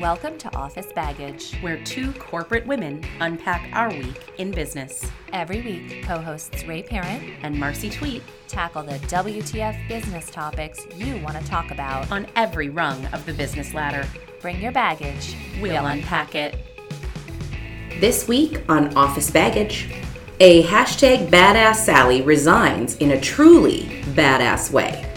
Welcome to Office Baggage. where two corporate women unpack our week in business. Every week, co hosts Ray Parent And Marcy Tweet tackle the WTF business topics you want to talk about. on every rung of the business ladder. Bring your baggage, We'll unpack it. This week on Office Baggage, a hashtag badass Sally resigns in a truly badass way.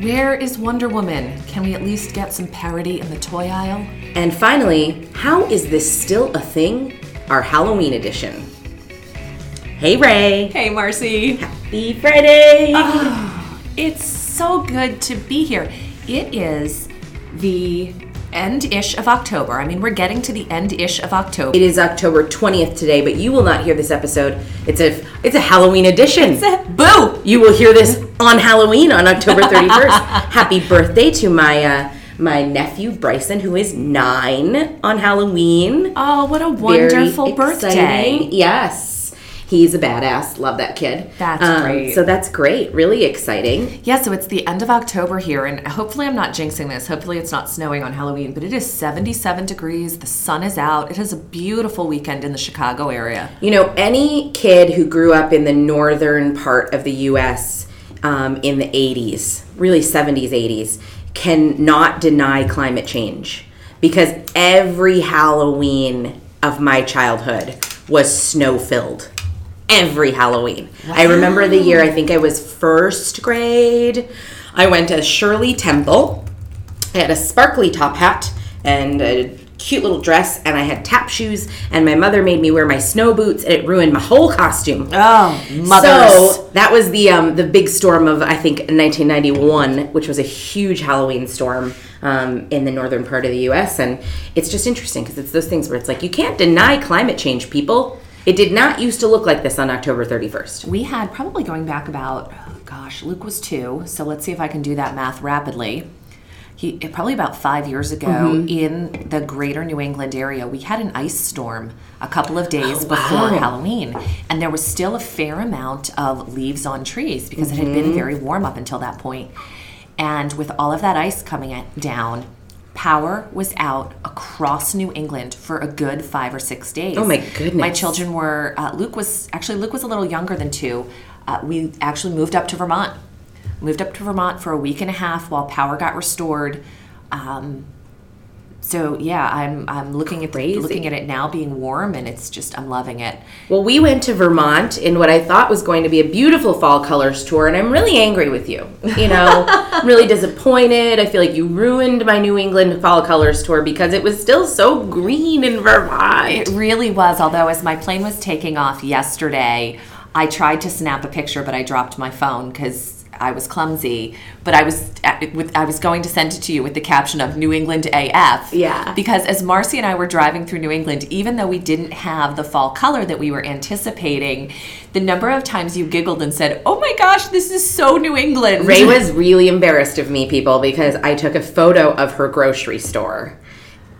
Where is Wonder Woman? Can we at least get some parody in the toy aisle? And finally, how is this still a thing? Our Halloween edition. Hey, Ray. Hey, Marcy. Happy Friday! Oh, it's so good to be here. It is the end ish of October. I mean, we're getting to the end ish of October. It is October 20th today, but you will not hear this episode. It's a it's a Halloween edition. Boo! You will hear this on Halloween on October 31st. Happy birthday to my uh, my nephew Bryson, who is nine on Halloween. Oh, what a wonderful birthday. Yes. He's a badass. Love that kid. That's Um, great. So that's great. Really exciting. Yeah, so it's the end of October here, and hopefully I'm not jinxing this. Hopefully it's not snowing on Halloween, but it is 77 degrees. The sun is out. It is a beautiful weekend in the Chicago area. You know, any kid who grew up in the northern part of the U.S. Um, in the 80s, really 70s, 80s, cannot deny climate change because every Halloween of my childhood was snow filled. Every Halloween. I remember the year, I think I was first grade. I went as Shirley Temple. I had a sparkly top hat and a cute little dress, and I had tap shoes. And my mother made me wear my snow boots, and it ruined my whole costume. Oh, mothers. So that was the um, the big storm of I think 1991, which was a huge Halloween storm um, in the northern part of the U.S. And it's just interesting because it's those things where it's like you can't deny climate change, people. It did not used to look like this on October 31st. We had probably going back about, oh gosh, Luke was two, so let's see if I can do that math rapidly. He probably about five years ago in the greater New England area, we had an ice storm a couple of days before Halloween, and there was still a fair amount of leaves on trees because it had been very warm up until that point. And with all of that ice coming down, power was out across New England for a good five or six days. Oh, my goodness. My children were uh, Luke was actually Luke was a little younger than two. Uh, we actually moved up to Vermont. Moved up to Vermont for a week and a half while power got restored. Um, so yeah, I'm I'm looking at Crazy. looking at it now being warm and it's just I'm loving it. Well, we went to Vermont in what I thought was going to be a beautiful fall colors tour, and I'm really angry with you. You know, I'm really disappointed. I feel like you ruined my New England fall colors tour because it was still so green in Vermont. It really was. Although as my plane was taking off yesterday, I tried to snap a picture, but I dropped my phone because I was clumsy. But I was with I was going to send it to you with the caption of New England AF. Yeah. Because as Marcy and I were driving through New England, even though we didn't have the fall color that we were anticipating, the number of times you giggled and said, "Oh my gosh, this is so New England." Ray was really embarrassed of me, people, because I took a photo of her grocery store.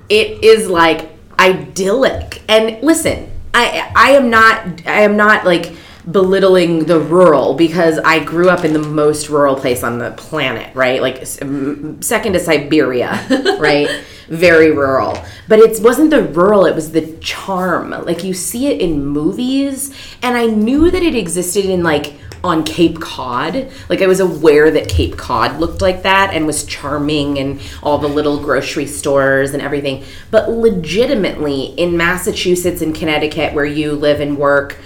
It is like idyllic. And listen, I I am not I am not like belittling the rural because I grew up in the most rural place on the planet, right? Like second to Siberia, right? Very rural. But it wasn't the rural, it was the charm. Like you see it in movies and I knew that it existed in like on Cape Cod. Like I was aware that Cape Cod looked like that and was charming and all the little grocery stores and everything. But legitimately in Massachusetts and Connecticut where you live and work,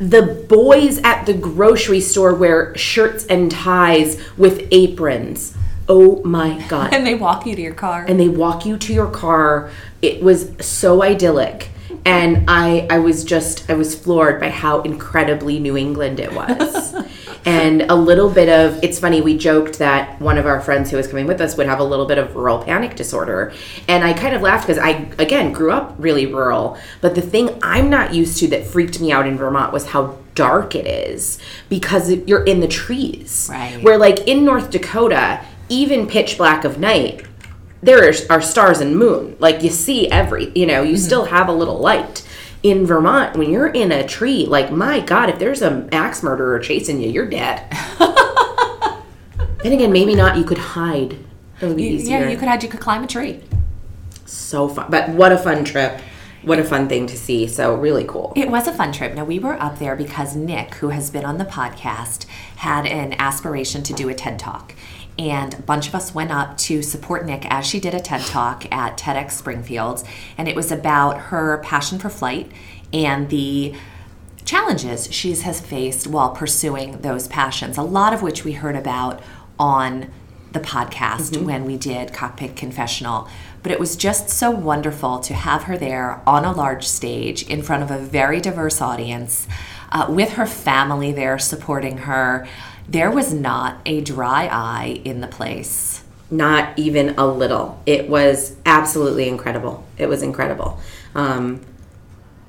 the boys at the grocery store wear shirts and ties with aprons. Oh my god. and they walk you to your car. and they walk you to your car. It was so idyllic. And I I was just I was floored by how incredibly New England it was. and a little bit of it's funny we joked that one of our friends who was coming with us would have a little bit of rural panic disorder. And I kind of laughed because I again grew up really rural, but the thing I'm not used to that freaked me out in Vermont was how dark it is because you're in the trees. Right. Where like in North Dakota, even pitch black of night, there are, are stars and moon. Like you see every, you know, you mm-hmm. still have a little light. In Vermont, when you're in a tree, like my God, if there's an axe murderer chasing you, you're dead. then again, maybe not. You could hide. That would be You- easier. yeah, you could hide. You could climb a tree. So fun. But what a fun trip. What a fun thing to see. So really cool. It was a fun trip. Now, we were up there because Nick, who has been on the podcast, had an aspiration to do a TED Talk. And a bunch of us went up to support Nick as she did a TED Talk at TEDx Springfield. And it was about her passion for flight and the challenges she has faced while pursuing those passions, a lot of which we heard about on the podcast when we did Cockpit Confessional. But it was just so wonderful to have her there on a large stage in front of a very diverse audience, uh, with her family there supporting her. There was not a dry eye in the place. Not even a little. It was absolutely incredible. It was incredible. Um,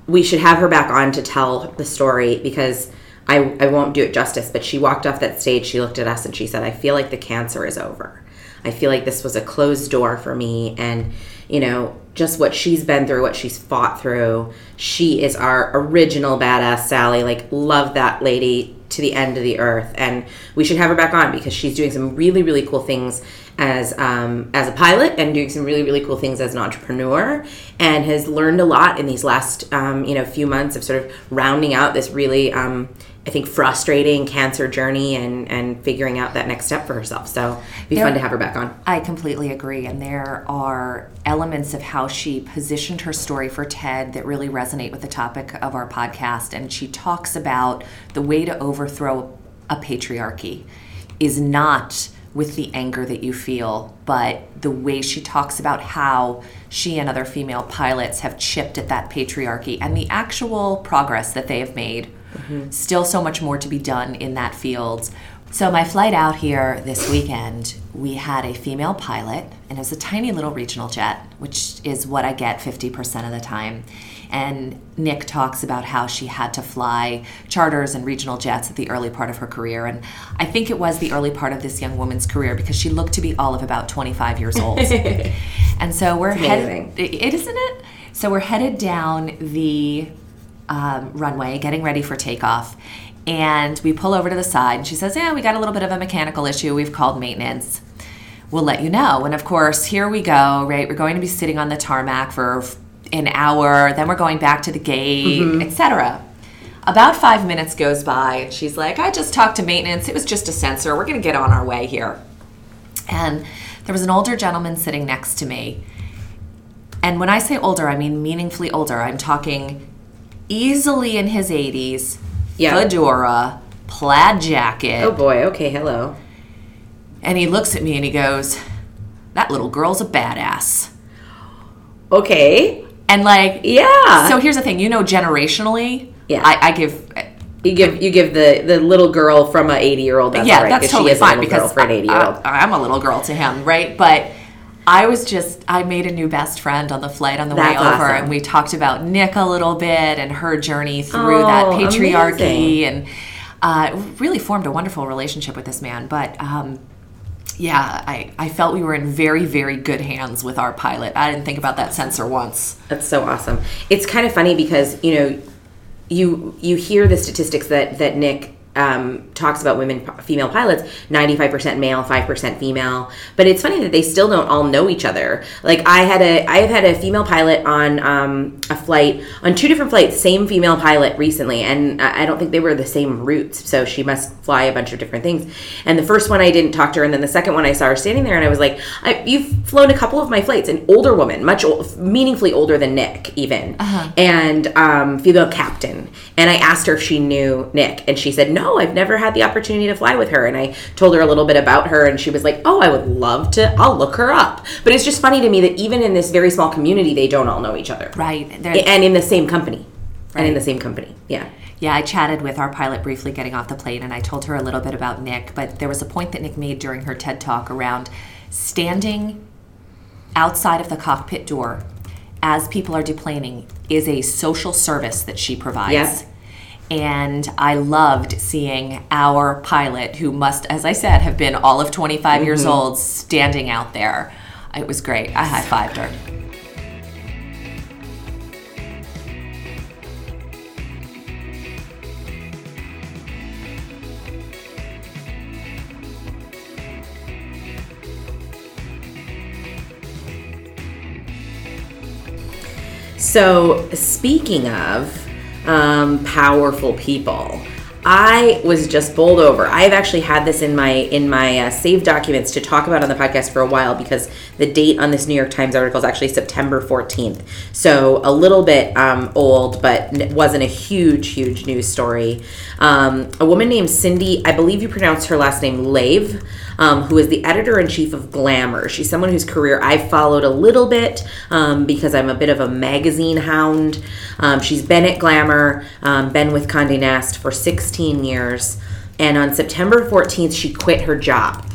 we should have her back on to tell the story because I, I won't do it justice, but she walked off that stage, she looked at us and she said, I feel like the cancer is over. I feel like this was a closed door for me. And, you know, just what she's been through, what she's fought through. She is our original badass Sally. Like, love that lady to the end of the earth. And we should have her back on because she's doing some really, really cool things as um, as a pilot and doing some really really cool things as an entrepreneur and has learned a lot in these last um, you know few months of sort of rounding out this really um, I think frustrating cancer journey and and figuring out that next step for herself. So it'd be There- fun to have her back on. I completely agree. And there are elements of how she positioned her story for TED that really resonate with the topic of our podcast. And she talks about the way to overthrow a patriarchy is not with the anger that you feel, but the way she talks about how she and other female pilots have chipped at that patriarchy and the actual progress that they have made. Mm-hmm. Still so much more to be done in that field. So, my flight out here this weekend, we had a female pilot, and it was a tiny little regional jet, which is what I get 50% of the time. And Nick talks about how she had to fly charters and regional jets at the early part of her career. And I think it was the early part of this young woman's career because she looked to be all of about 25 years old. and so we're headed, it, isn't it? So we're headed down the um, runway, getting ready for takeoff. And we pull over to the side, and she says, Yeah, we got a little bit of a mechanical issue. We've called maintenance. We'll let you know. And of course, here we go, right? We're going to be sitting on the tarmac for an hour, then we're going back to the gate, mm-hmm. etc. About five minutes goes by, and she's like, I just talked to maintenance. It was just a sensor. We're going to get on our way here. And there was an older gentleman sitting next to me. And when I say older, I mean meaningfully older. I'm talking easily in his 80s, Yeah. fedora, plaid jacket. Oh boy. Okay. Hello. And he looks at me and he goes, That little girl's a badass. Okay. And like, Yeah. so here's the thing you know, generationally, Yeah. I, I give. you give you give the the little girl from a eighty year old. That's yeah, right, that's totally she is fine a little because girl for an eighty year old. I, am a little girl to him, right? But I was just I made a new best friend on the flight on the way over, awesome. and we talked about Nick a little bit and her journey through that Oh, patriarchy, amazing. and uh, really formed a wonderful relationship with this man. But um, yeah, I, I felt we were in very very good hands with our pilot. I didn't think about that sensor once. That's so awesome. It's kind of funny because you know, you you hear the statistics that that Nick um, talks about women female pilots 95% male 5% female. But it's funny that they still don't all know each other. Like i had a i've had a female pilot on um, a flight on two different flights same female pilot recently. And i I don't think they were the same routes. So she must fly a bunch of different things. And the first one i didn't talk to her. And then the second one i saw her standing there and i was like I, you've flown a couple of my flights an older woman much ol- meaningfully older than nick even. And um, female captain. And i asked her if she knew nick. And she said no i've never had the opportunity to fly with her and i told her a little bit about her and she was like oh i would love to i'll look her up but it's just funny to me that even in this very small community they don't all know each other Right. There- and in the same company and in the same company yeah Yeah, I chatted with our pilot briefly getting off the plane, and I told her a little bit about Nick. But there was a point that Nick made during her TED talk around standing outside of the cockpit door as people are deplaning is a social service that she provides. Yes. And I loved seeing our pilot, who must, as I said, have been all of 25 years mm-hmm. old, standing out there. It was great. I high fived her. So, speaking of um, powerful people, I was just bowled over. I've actually had this in my in my uh, saved documents to talk about on the podcast for a while because the date on this New York Times article is actually September 14th. So a little bit um, old, but it wasn't a huge, huge news story. Um, a woman named Cindy, I believe you pronounce her last name Lave, um, who is the editor in chief of Glamour. She's someone whose career I've followed a little bit um, because I'm a bit of a magazine hound. Um, she's been at Glamour, um, been with Condé Nast for 16 years, and on September 14th, she quit her job.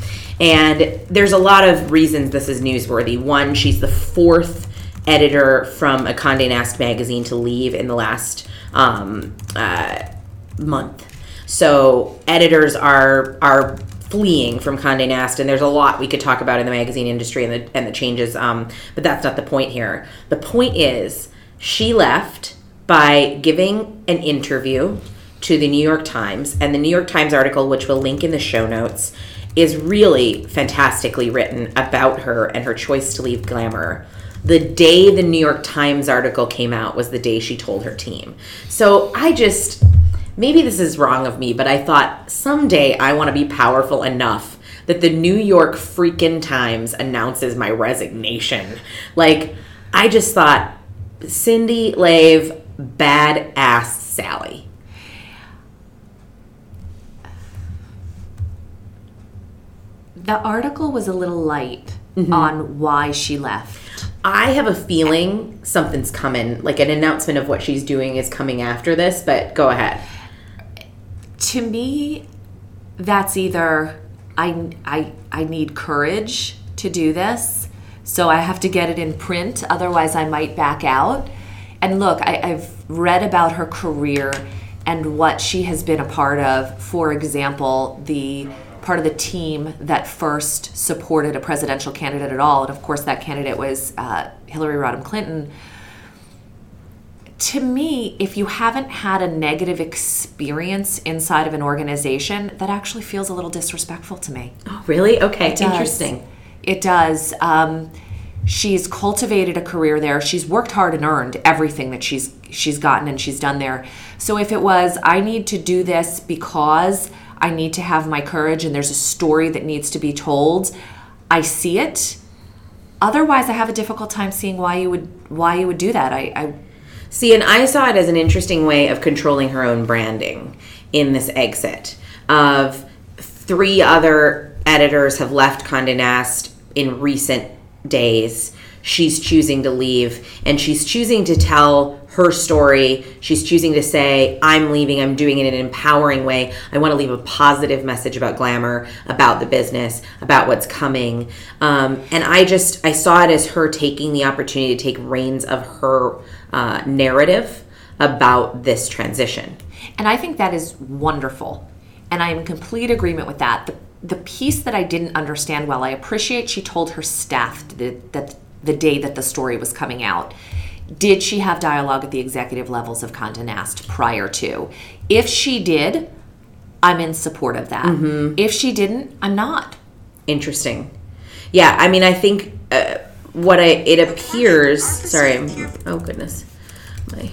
And there's a lot of reasons this is newsworthy. One, she's the fourth editor from a Condé Nast magazine to leave in the last um, uh, month. So editors are are fleeing from Condé Nast, and there's a lot we could talk about in the magazine industry and the and the changes. Um, but that's not the point here. The point is she left by giving an interview to the New York Times, and the New York Times article, which we'll link in the show notes, is really fantastically written about her and her choice to leave Glamour. The day the New York Times article came out was the day she told her team. So I just, maybe this is wrong of me, but I thought someday I want to be powerful enough that the New York freaking Times announces my resignation. Like, I just thought, Cindy Lave, badass Sally. The article was a little light mm-hmm. on why she left. I have a feeling something's coming, like an announcement of what she's doing is coming after this, but go ahead. To me, that's either I, I, I need courage to do this, so I have to get it in print, otherwise, I might back out. And look, I, I've read about her career and what she has been a part of. For example, the part of the team that first supported a presidential candidate at all, and of course, that candidate was uh, Hillary Rodham Clinton to me, if you haven't had a negative experience inside of an organization, that actually feels a little disrespectful to me. Oh, really? Okay, does. interesting. It does. Um, she's cultivated a career there. She's worked hard and earned everything that she's she's gotten and she's done there. So if it was, I need to do this because I need to have my courage and there's a story that needs to be told, I see it. Otherwise, I have a difficult time seeing why you would why you would do that. I, I See, and I saw it as an interesting way of controlling her own branding in this exit. Of three other editors have left Condé Nast in recent days. She's choosing to leave, and she's choosing to tell her story. She's choosing to say, I'm leaving, I'm doing it in an empowering way. I want to leave a positive message about glamour, about the business, about what's coming. Um, and I just, I saw it as her taking the opportunity to take reins of her uh, narrative about this transition. And I think that is wonderful. And I am in complete agreement with that. The, the piece that I didn't understand well, I appreciate she told her staff that, that the day that the story was coming out. Did she have dialogue at the executive levels of Condé Nast prior to? If she did, I'm in support of that. If she didn't, I'm not. Interesting. Yeah, I mean, I think uh, what I it appears. Sorry, I'm, oh goodness, my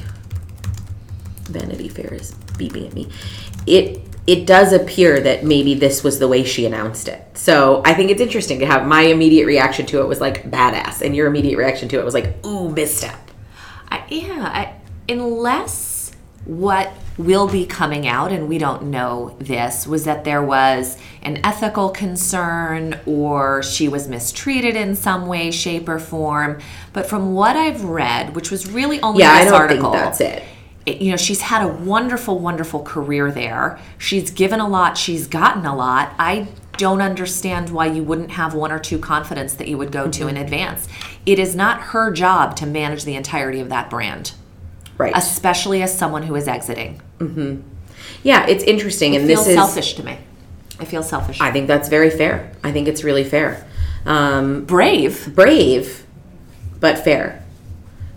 Vanity Fair is beeping at me. It it does appear that maybe this was the way she announced it. So I think it's interesting to have my immediate reaction to it was like badass, and your immediate reaction to it was like ooh misstep. I, yeah, I, unless what will be coming out, and we don't know this, was that there was an ethical concern or she was mistreated in some way, shape, or form. But from what I've read, which was really only Yeah, I don't article, think that's it. it- you know, she's had a wonderful, wonderful career there. She's given a lot, she's gotten a lot. I don't understand why you wouldn't have one or two confidence that you would go to Mm-hmm. in advance. It is not her job to manage the entirety of that brand, Right. especially as someone who is exiting. yeah, it's interesting, It and feels this is. selfish to me. I feel selfish. I think that's very fair. I think it's really fair. Um, Brave. brave, but fair.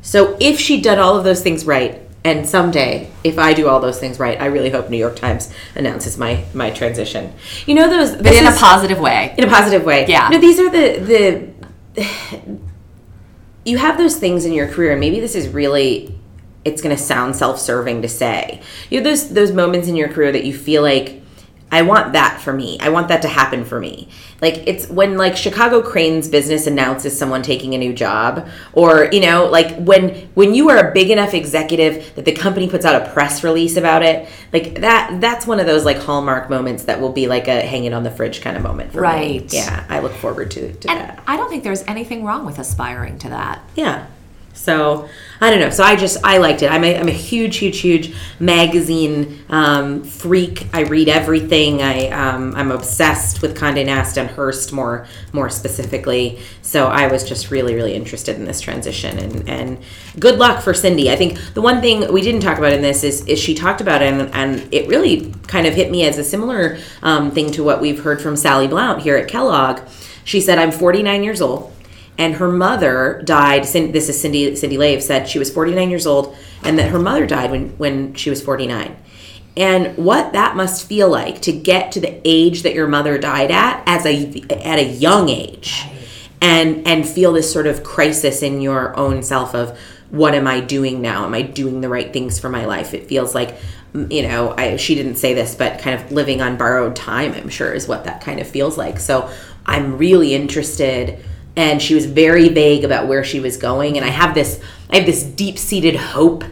So if she did all of those things right, and someday, if I do all those things right, I really hope New York Times announces my my transition. You know those But in a positive way. in a positive way. Yeah. No, these are the the. you have those things in your career, and maybe this is really it's going to sound self-serving to say. You know those those moments in your career that you feel like I want that for me. I want that to happen for me. Like it's when like Chicago Crain's business announces someone taking a new job or you know like when when you are a big enough executive that the company puts out a press release about it. Like that that's one of those like hallmark moments that will be like a hanging on the fridge kind of moment for me. Right. Yeah, I look forward to to And that. I don't think there's anything wrong with aspiring to that. Yeah. So I don't know. So I just I liked it. I'm a, I'm a huge, huge, huge magazine um, freak. I read everything. I um, I'm obsessed with Condé Nast and Hearst more more specifically. So I was just really, really interested in this transition. And and good luck for Cindy. I think the one thing we didn't talk about in this is is she talked about it and, and it really kind of hit me as a similar um, thing to what we've heard from Sally Blount here at Kellogg. She said, "I'm 49 years old." And her mother died. This is Cindy. Cindy Lave said she was 49 years old, and that her mother died when when she was 49. And what that must feel like to get to the age that your mother died at as a at a young age, and and feel this sort of crisis in your own self of what am I doing now? Am I doing the right things for my life? It feels like you know I, she didn't say this but kind of living on borrowed time i'm sure is what that kind of feels like so i'm really interested and she was very vague about where she was going and i have this i have this deep-seated hope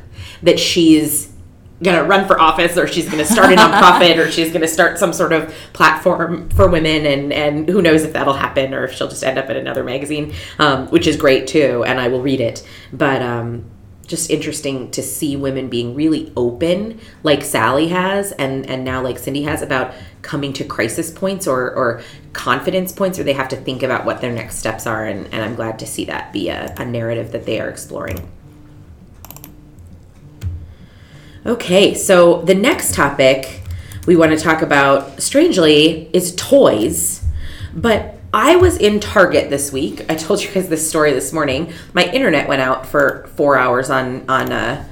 that she's gonna run for office or she's gonna start a nonprofit or she's gonna start some sort of platform for women and and who knows if that'll happen or if she'll just end up in another magazine um, which is great too and i will read it. But um, just interesting to see women being really open like sally has and and now like cindy has about coming to crisis points or or confidence points where they have to think about what their next steps are and, and i'm glad to see that be a, a narrative that they are exploring Okay, so the next topic we want to talk about, strangely, is toys. But I was in Target this week. I told you guys this story this morning. My internet went out for four hours on on uh,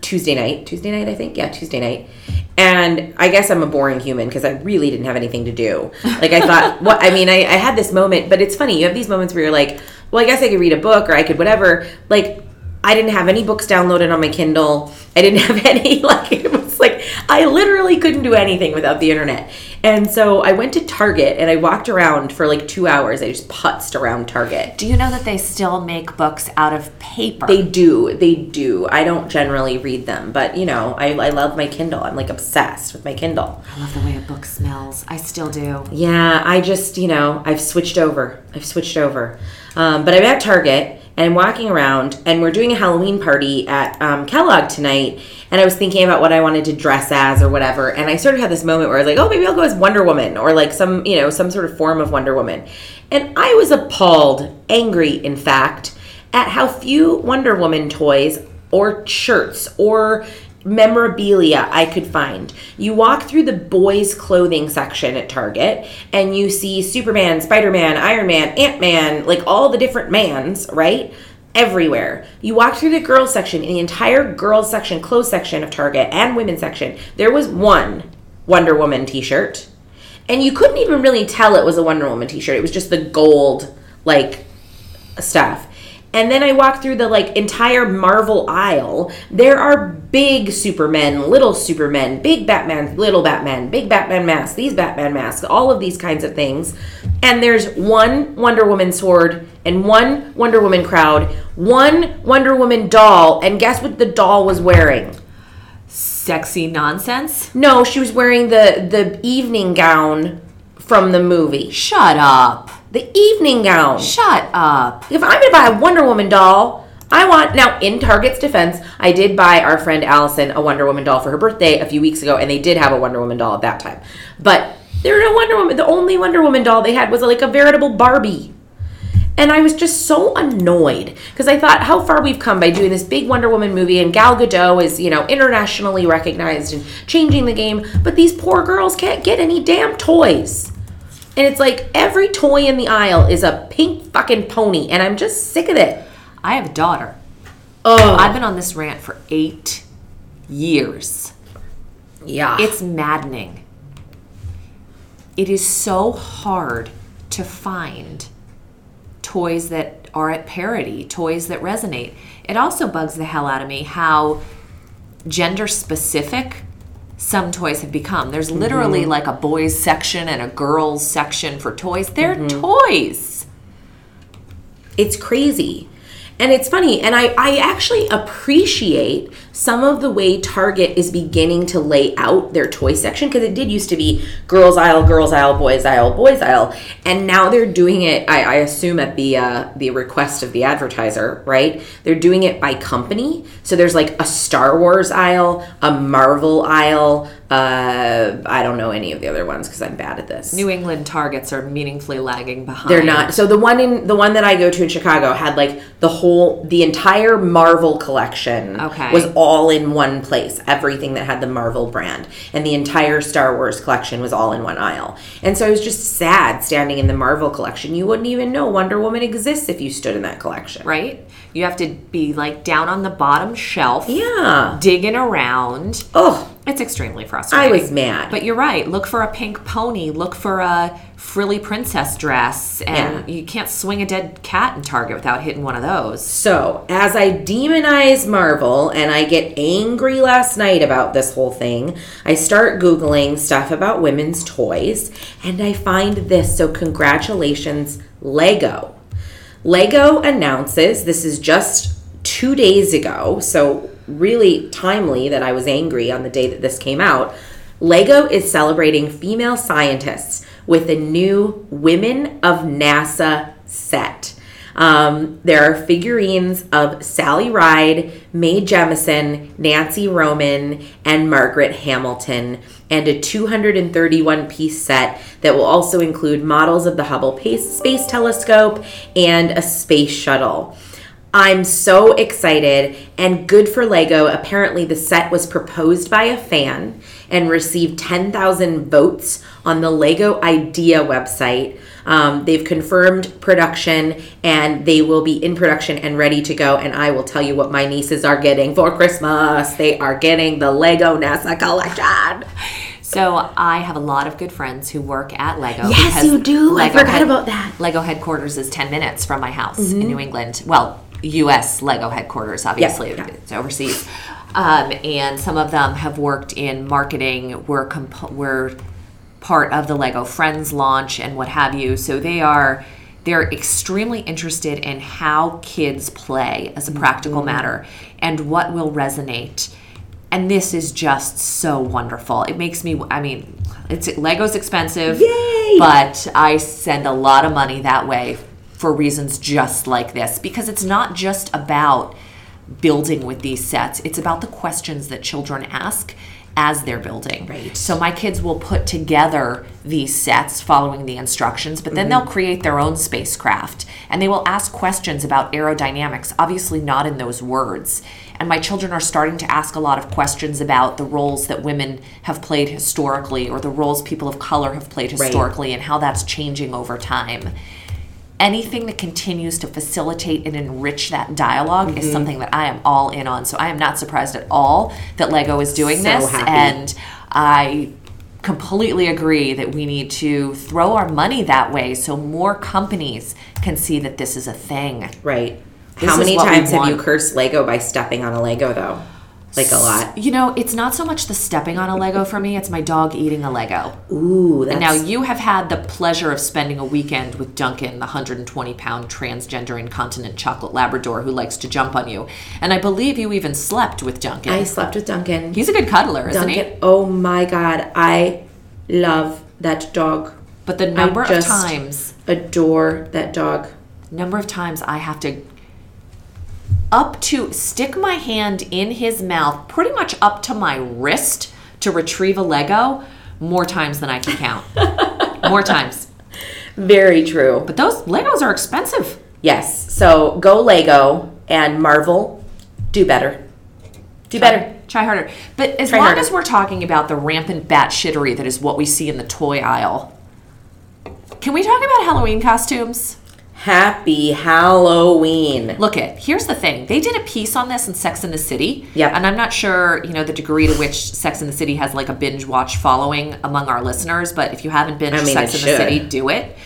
Tuesday night. Tuesday night, I think. Yeah, Tuesday night. And I guess I'm a boring human because I really didn't have anything to do. Like I thought, what I mean, I, I had this moment, but it's funny. You have these moments where you're like, well, I guess I could read a book or I could whatever. Like I didn't have any books downloaded on my Kindle. I didn't have any like it was like I literally couldn't do anything without the internet. And so I went to Target and I walked around for like 2 hours. I just putzed around Target. Do you know that they still make books out of paper? They do. They do. I don't generally read them, but you know, I, I love my Kindle. I'm like obsessed with my Kindle. I love the way a book smells. I still do. Yeah, I just, you know, I've switched over. I've switched over. Um, but I'm at Target and walking around, and we're doing a Halloween party at um, Kellogg tonight. And I was thinking about what I wanted to dress as or whatever. And I sort of had this moment where I was like, oh, maybe I'll go as Wonder Woman or like some, you know, some sort of form of Wonder Woman. And I was appalled, angry, in fact, at how few Wonder Woman toys or shirts or memorabilia I could find. You walk through the boys' clothing section at Target and you see Superman, Spider Man, Iron Man, Ant Man, like all the different mans, right? Everywhere. You walk through the girls section, in the entire girls section, clothes section of Target and women's section, there was one Wonder Woman t shirt. And you couldn't even really tell it was a Wonder Woman t shirt. It was just the gold, like, stuff. And then I walk through the like entire Marvel aisle. There are big Supermen, little Supermen, big Batman, little Batman, big Batman masks, these Batman masks, all of these kinds of things. And there's one Wonder Woman sword and one Wonder Woman crowd, one Wonder Woman doll, and guess what the doll was wearing? Sexy nonsense? No, she was wearing the the evening gown from the movie. Shut up. The evening gown. Shut up. If I'm gonna buy a Wonder Woman doll, I want now. In Target's defense, I did buy our friend Allison a Wonder Woman doll for her birthday a few weeks ago, and they did have a Wonder Woman doll at that time. But there were no Wonder Woman. The only Wonder Woman doll they had was like a veritable Barbie. And I was just so annoyed because I thought how far we've come by doing this big Wonder Woman movie, and Gal Gadot is, you know, internationally recognized and changing the game, but these poor girls can't get any damn toys. And it's like every toy in the aisle is a pink fucking pony, and I'm just sick of it. I have a daughter. Oh, I've been on this rant for eight years. yeah. It's maddening. It is so hard to find toys that are at parity, toys that resonate. It also bugs the hell out of me how gender specific some toys have become. There's literally mm-hmm. like a boys section and a girls section for toys. They're mm-hmm. toys. It's crazy. And it's funny, and I, I actually appreciate some of the way Target is beginning to lay out their toy section because it did used to be girls aisle, girls aisle, boys aisle, boys aisle, and now they're doing it. I, I assume at the uh, the request of the advertiser, right? They're doing it by company. So there's like a Star Wars aisle, a Marvel aisle. Uh, I don't know any of the other ones because I'm bad at this. New England targets are meaningfully lagging behind. They're not. So the one in the one that I go to in Chicago had like the whole the entire Marvel collection Okay. was all in one place. Everything that had the Marvel brand and the entire Star Wars collection was all in one aisle. And so I was just sad standing in the Marvel collection. You wouldn't even know Wonder Woman exists if you stood in that collection. right? You have to be like down on the bottom shelf, Yeah. digging around. Oh, It's extremely frustrating. I was mad. But you're right. Look for a pink pony. Look for a frilly princess dress, and you can't swing a dead cat in Target without hitting one of those. So, as I demonize Marvel and I get angry last night about this whole thing, I start Googling stuff about women's toys and I find this. So, congratulations, Lego. Lego announces this is just two days ago, so really timely that I was angry on the day that this came out. Lego is celebrating female scientists with a new Women of NASA set. Um, there are figurines of Sally Ride, Mae Jemison, Nancy Roman, and Margaret Hamilton, and a 231 piece set that will also include models of the Hubble Space Telescope and a space shuttle. I'm so excited and good for Lego. Apparently, the set was proposed by a fan and received 10,000 votes on the Lego Idea website. Um, they've confirmed production and they will be in production and ready to go. And I will tell you what my nieces are getting for Christmas. They are getting the Lego NASA collection. So I have a lot of good friends who work at Lego. Yes, you do. I forgot about that. Mm-hmm. Lego headquarters is 10 minutes from my house in New England. Well, U.S. Lego headquarters, obviously, yeah. it's overseas. Um, and some of them have worked in marketing, were, comp- were part of the Lego Friends launch and what have you. So they are they're extremely interested in how kids play as a practical matter and what will resonate. And this is just so wonderful. It makes me I mean, it's Lego's expensive, Yay! but I send a lot of money that way for reasons just like this because it's not just about building with these sets. It's about the questions that children ask as they're building. Right. So my kids will put together these sets following the instructions, but then mm-hmm. they'll create their own spacecraft and they will ask questions about aerodynamics, obviously not in those words. And my children are starting to ask a lot of questions about the roles that women have played historically or the roles people of color have played historically and how that's changing over time anything that continues to facilitate and enrich that dialog Mm-hmm. is something that I am all in on. So I am not surprised at all that Lego is doing So this. happy. And I completely agree that we need to throw our money that way so more companies can see that this is a thing. Right. This How many times have you cursed Lego by stepping on a Lego, though? Like a lot. You know, it's not so much the stepping on a Lego for me, it's my dog eating a Lego. Ooh, that's And now you have had the pleasure of spending a weekend with Duncan, the 120 pound transgender incontinent chocolate Labrador who likes to jump on you. And I believe you even slept with Duncan. I slept with Duncan. He's a good cuddler, isn't he? Oh my god, I love that dog. But the number of just- times, Adore that dog. number of times I have to up to stick my hand in his mouth, pretty much up to my wrist to retrieve a Lego, more times than I can count. more times. Very true. But those Legos are expensive. Yes. So go Lego and Marvel. Do better. Do better. Try harder. But as Try long harder. as we're talking about the rampant batshittery that is what we see in the toy aisle, can we talk about Halloween costumes? Happy Halloween. Look it. Here's the thing. They did a piece on this in Sex in the City. Yeah. And I'm not sure, you know, the degree to which Sex in the City has like a binge watch following among our listeners, but if you haven't binged I mean, Sex in the. City, do it.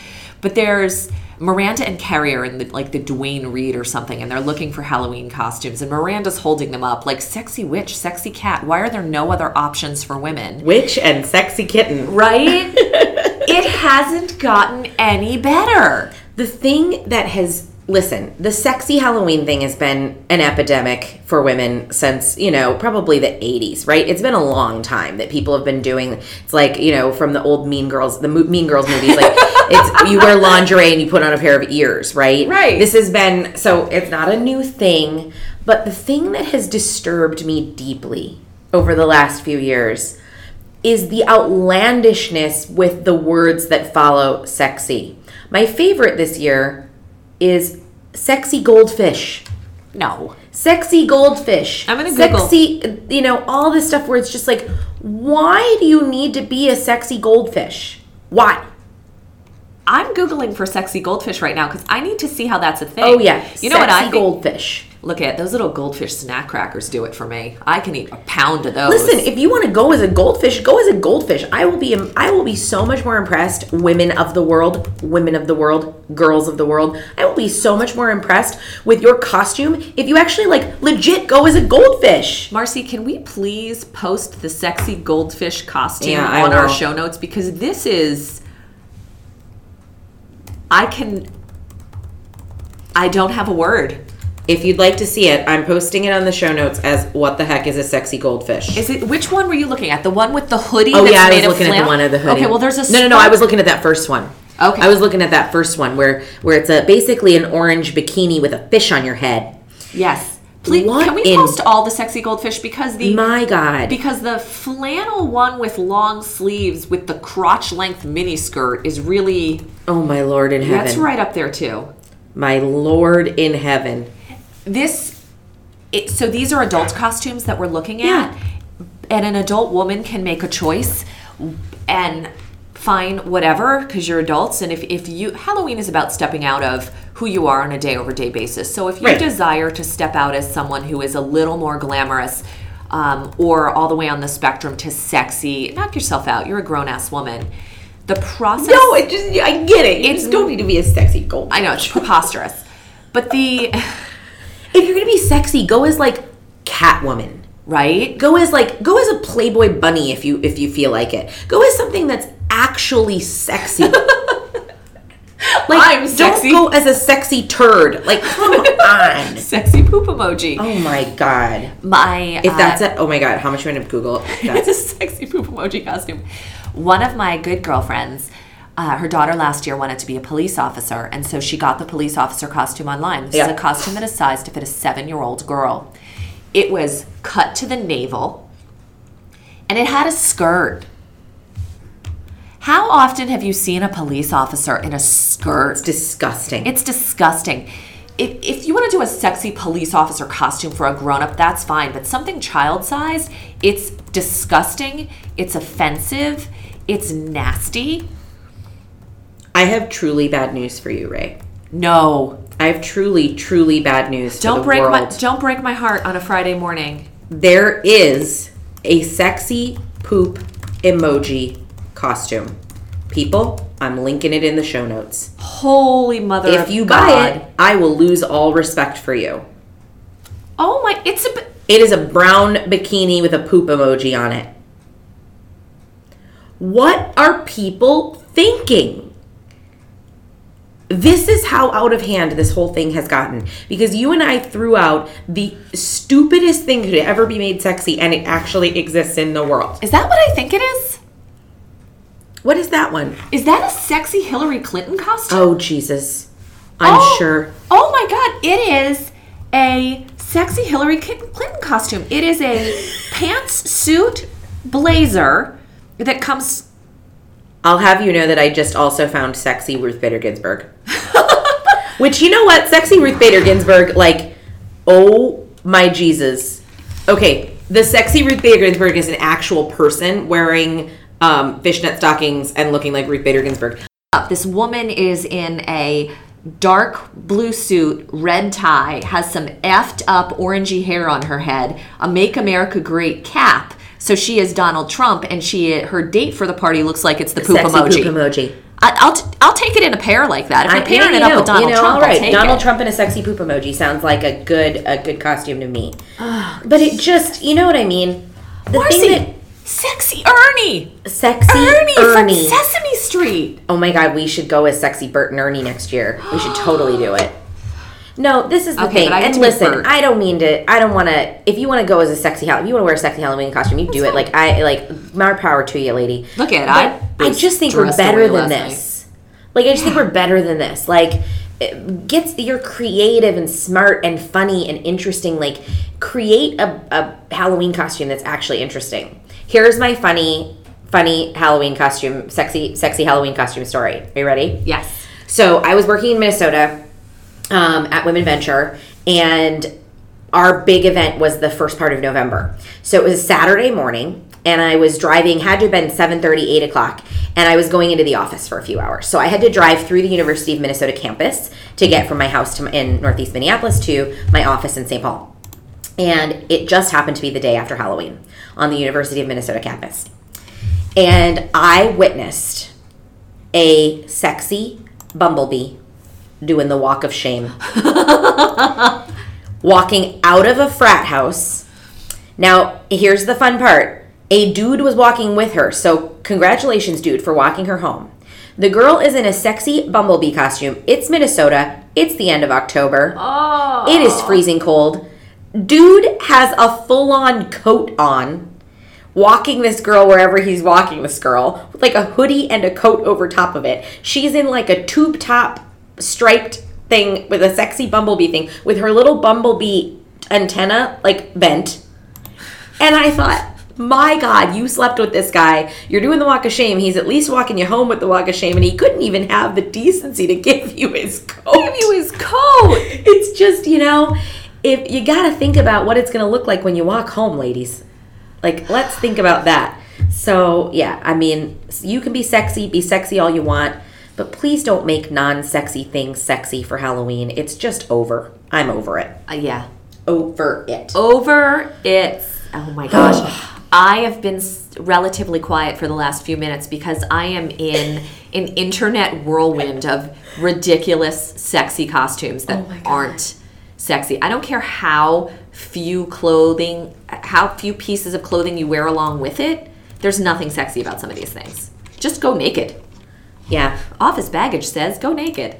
But there's Miranda and Carrie are in the, like the Duane Reade or something, and they're looking for Halloween costumes, and Miranda's holding them up like sexy witch, sexy cat. Why are there no other options for women? Witch and sexy kitten. Right? it hasn't gotten any better. The thing that has listen, the sexy Halloween thing has been an epidemic for women since, you know, probably the 80s, right? It's been a long time that people have been doing it's like, you know, from the old Mean Girls, the Mo- Mean Girls movies like it's you wear lingerie and you put on a pair of ears, right? Right. This has been so it's not a new thing, but the thing that has disturbed me deeply over the last few years is the outlandishness with the words that follow sexy. My favorite this year is sexy goldfish. No. Sexy goldfish. I'm gonna Google. Sexy, you know, all this stuff where it's just like, why do you need to be a sexy goldfish? Why? I'm Googling for sexy goldfish right now because I need to see how that's a thing. Oh yeah, You know what I Sexy think? goldfish. Look at those little goldfish snack crackers do it for me. I can eat a pound of those. Listen, if you want to go as a goldfish, go as a goldfish. I will be I will be so much more impressed, women of the world, women of the world, girls of the world. I will be so much more impressed with your costume if you actually like legit go as a goldfish. Marcy, can we please post the sexy goldfish costume Yeah, on our show notes because this is I can I don't have a word. If you'd like to see it, I'm posting it on the show notes as what the heck is a sexy goldfish. Is it which one were you looking at? The one with the hoodie Oh yeah, I was looking at the one of the hoodie. Okay, well there's a no, no, no. I was looking at that first one. Okay. I was looking at that first one where where it's a basically an orange bikini with a fish on your head. Yes. Please, What can we in- post all the sexy goldfish because the My God. because the flannel one with long sleeves with the crotch length mini skirt is really oh my Lord in heaven. that's right up there too. My Lord in heaven. This it, so these are adult costumes that we're looking at and an adult woman can make a choice and fine whatever because you're adults and if, if you halloween is about stepping out of who you are on a day over day basis so if you Right. desire to step out as someone who is a little more glamorous um, or all the way on the spectrum to sexy knock yourself out you're a grown-ass woman the process No, it just I get it. It's- don't need to be a sexy gold. i know it's preposterous but the If you're gonna be sexy, go as like Catwoman. right Go as like go as a Playboy bunny if you if you feel like it. Go as something that's actually sexy. like I'm sexy. don't go as a sexy turd. Like come on. sexy poop emoji Oh my god. my If uh, that's it, oh my god, how much am I gonna Google? it's That's a sexy poop emoji costume. One of my good girlfriends, uh, her daughter last year wanted to be a police officer, and so she got the police officer costume online. This Yeah. is a costume that is sized to fit a seven-year-old girl. It was cut to the navel, and it had a skirt. How often have you seen a police officer in a skirt? It's disgusting. It's disgusting. If, if you want to do a sexy police officer costume for a grown up, that's fine. But something child sized, it's disgusting. It's offensive. It's nasty. I have truly bad news for you, Ray. No. I have truly, truly bad news. Don't break world. my don't break my heart on a Friday morning. there is a sexy poop emoji costume. People, I'm linking it in the show notes. Holy mother If of you God. buy it, I will lose all respect for you. Oh my it's a. It is a brown bikini with a poop emoji on it. What are people thinking? This is how out of hand this whole thing has gotten. Because you and I threw out the stupidest thing to ever be made sexy, and it actually exists in the world. Is that what I think it is? What is that one? Is that a sexy Hillary Clinton costume? Oh, Jesus. I'm Oh, sure. Oh my God! It is a sexy Hillary Clinton Clinton costume. It is a pants suit blazer that comes. I'll have you know that I just also found sexy Ruth Bader Ginsburg. Which, you know what? Sexy Ruth Bader Ginsburg, like, oh my Jesus. Okay, the sexy Ruth Bader Ginsburg is an actual person wearing um, fishnet stockings and looking like Ruth Bader Ginsburg. This woman is in a dark blue suit, red tie, has some effed up orangey hair on her head, a "Make America Great" cap. So she is Donald Trump, and she her date for the party looks like it's the poop sexy emoji. poop emoji. I, I'll t- I'll take it in a pair like that. If you're pairing it up know, with Donald you know, Trump, all right. Donald it. Trump and a sexy poop emoji sounds like a good a good costume to me. but it just, you know what I mean. The Marcy, thing that sexy Ernie, sexy Ernie, Ernie. from Sesame Street. oh my god, we should go as sexy Bert and Ernie next year. We should totally do it. No, this is the Okay, thing. And listen. I don't mean to. I don't want to. If you want to go as a sexy, Halloween, if you want to wear a sexy Halloween costume, you do it. Like I like more power to you, lady. Look at But I I just think we're better than this. Like I just think we're better than this. Like gets you're creative and smart and funny and interesting. Like create a, a Halloween costume that's actually interesting. Here's my funny, funny Halloween costume, sexy, sexy Halloween costume story. Are you ready? Yes. So I was working in Minnesota um, at WomenVenture, and our big event was the first part of November. So it was Saturday morning, and I was driving. Had to have been 7:30, 8 o'clock, and I was going into the office for a few hours. So I had to drive through the University of Minnesota campus to get from my house in Northeast Minneapolis to my office in St. Paul. And it just happened to be the day after Halloween on the University of Minnesota campus. And I witnessed a sexy bumblebee doing the walk of shame. walking out of a frat house. Now, here's the fun part. A dude was walking with her, so congratulations, dude, for walking her home. The girl is in a sexy bumblebee costume. It's Minnesota. It's the end of October. Oh. It is freezing cold. Dude has a full on coat on, walking this girl wherever he's walking this girl, with like a hoodie and a coat over top of it. She's in like a tube top striped thing with a sexy bumblebee thing with her little bumblebee antenna like bent. And I thought, my God, you slept with this guy. You're doing the walk of shame. He's at least walking you home with the walk of shame, and he couldn't even have the decency to give you his coat. Give you his coat. It's just, you know, if you got to think about what it's going to look like when you walk home, ladies. Like, let's think about that. So, yeah, I mean, you can be sexy, be sexy all you want, but please don't make non sexy things sexy for Halloween. It's just over. I'm over it. Uh, yeah. Over it. Over it. Oh my gosh. I have been relatively quiet for the last few minutes because I am in an internet whirlwind of ridiculous, sexy costumes that aren't sexy. I don't care how few clothing, how few pieces of clothing you wear along with it. There's nothing sexy about some of these things. Just go naked. Yeah. Office baggage says go naked.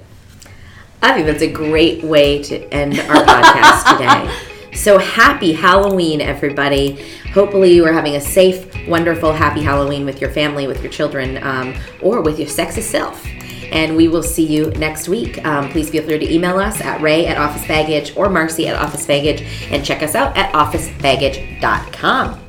I think that's a great way to end our podcast today. So happy Halloween, everybody. Hopefully, you are having a safe, wonderful, happy Halloween with your family, with your children, um, or with your sexy self. And we will see you next week. Um, please feel free to email us at ray at office baggage or marcy at office baggage and check us out at officebaggage.com.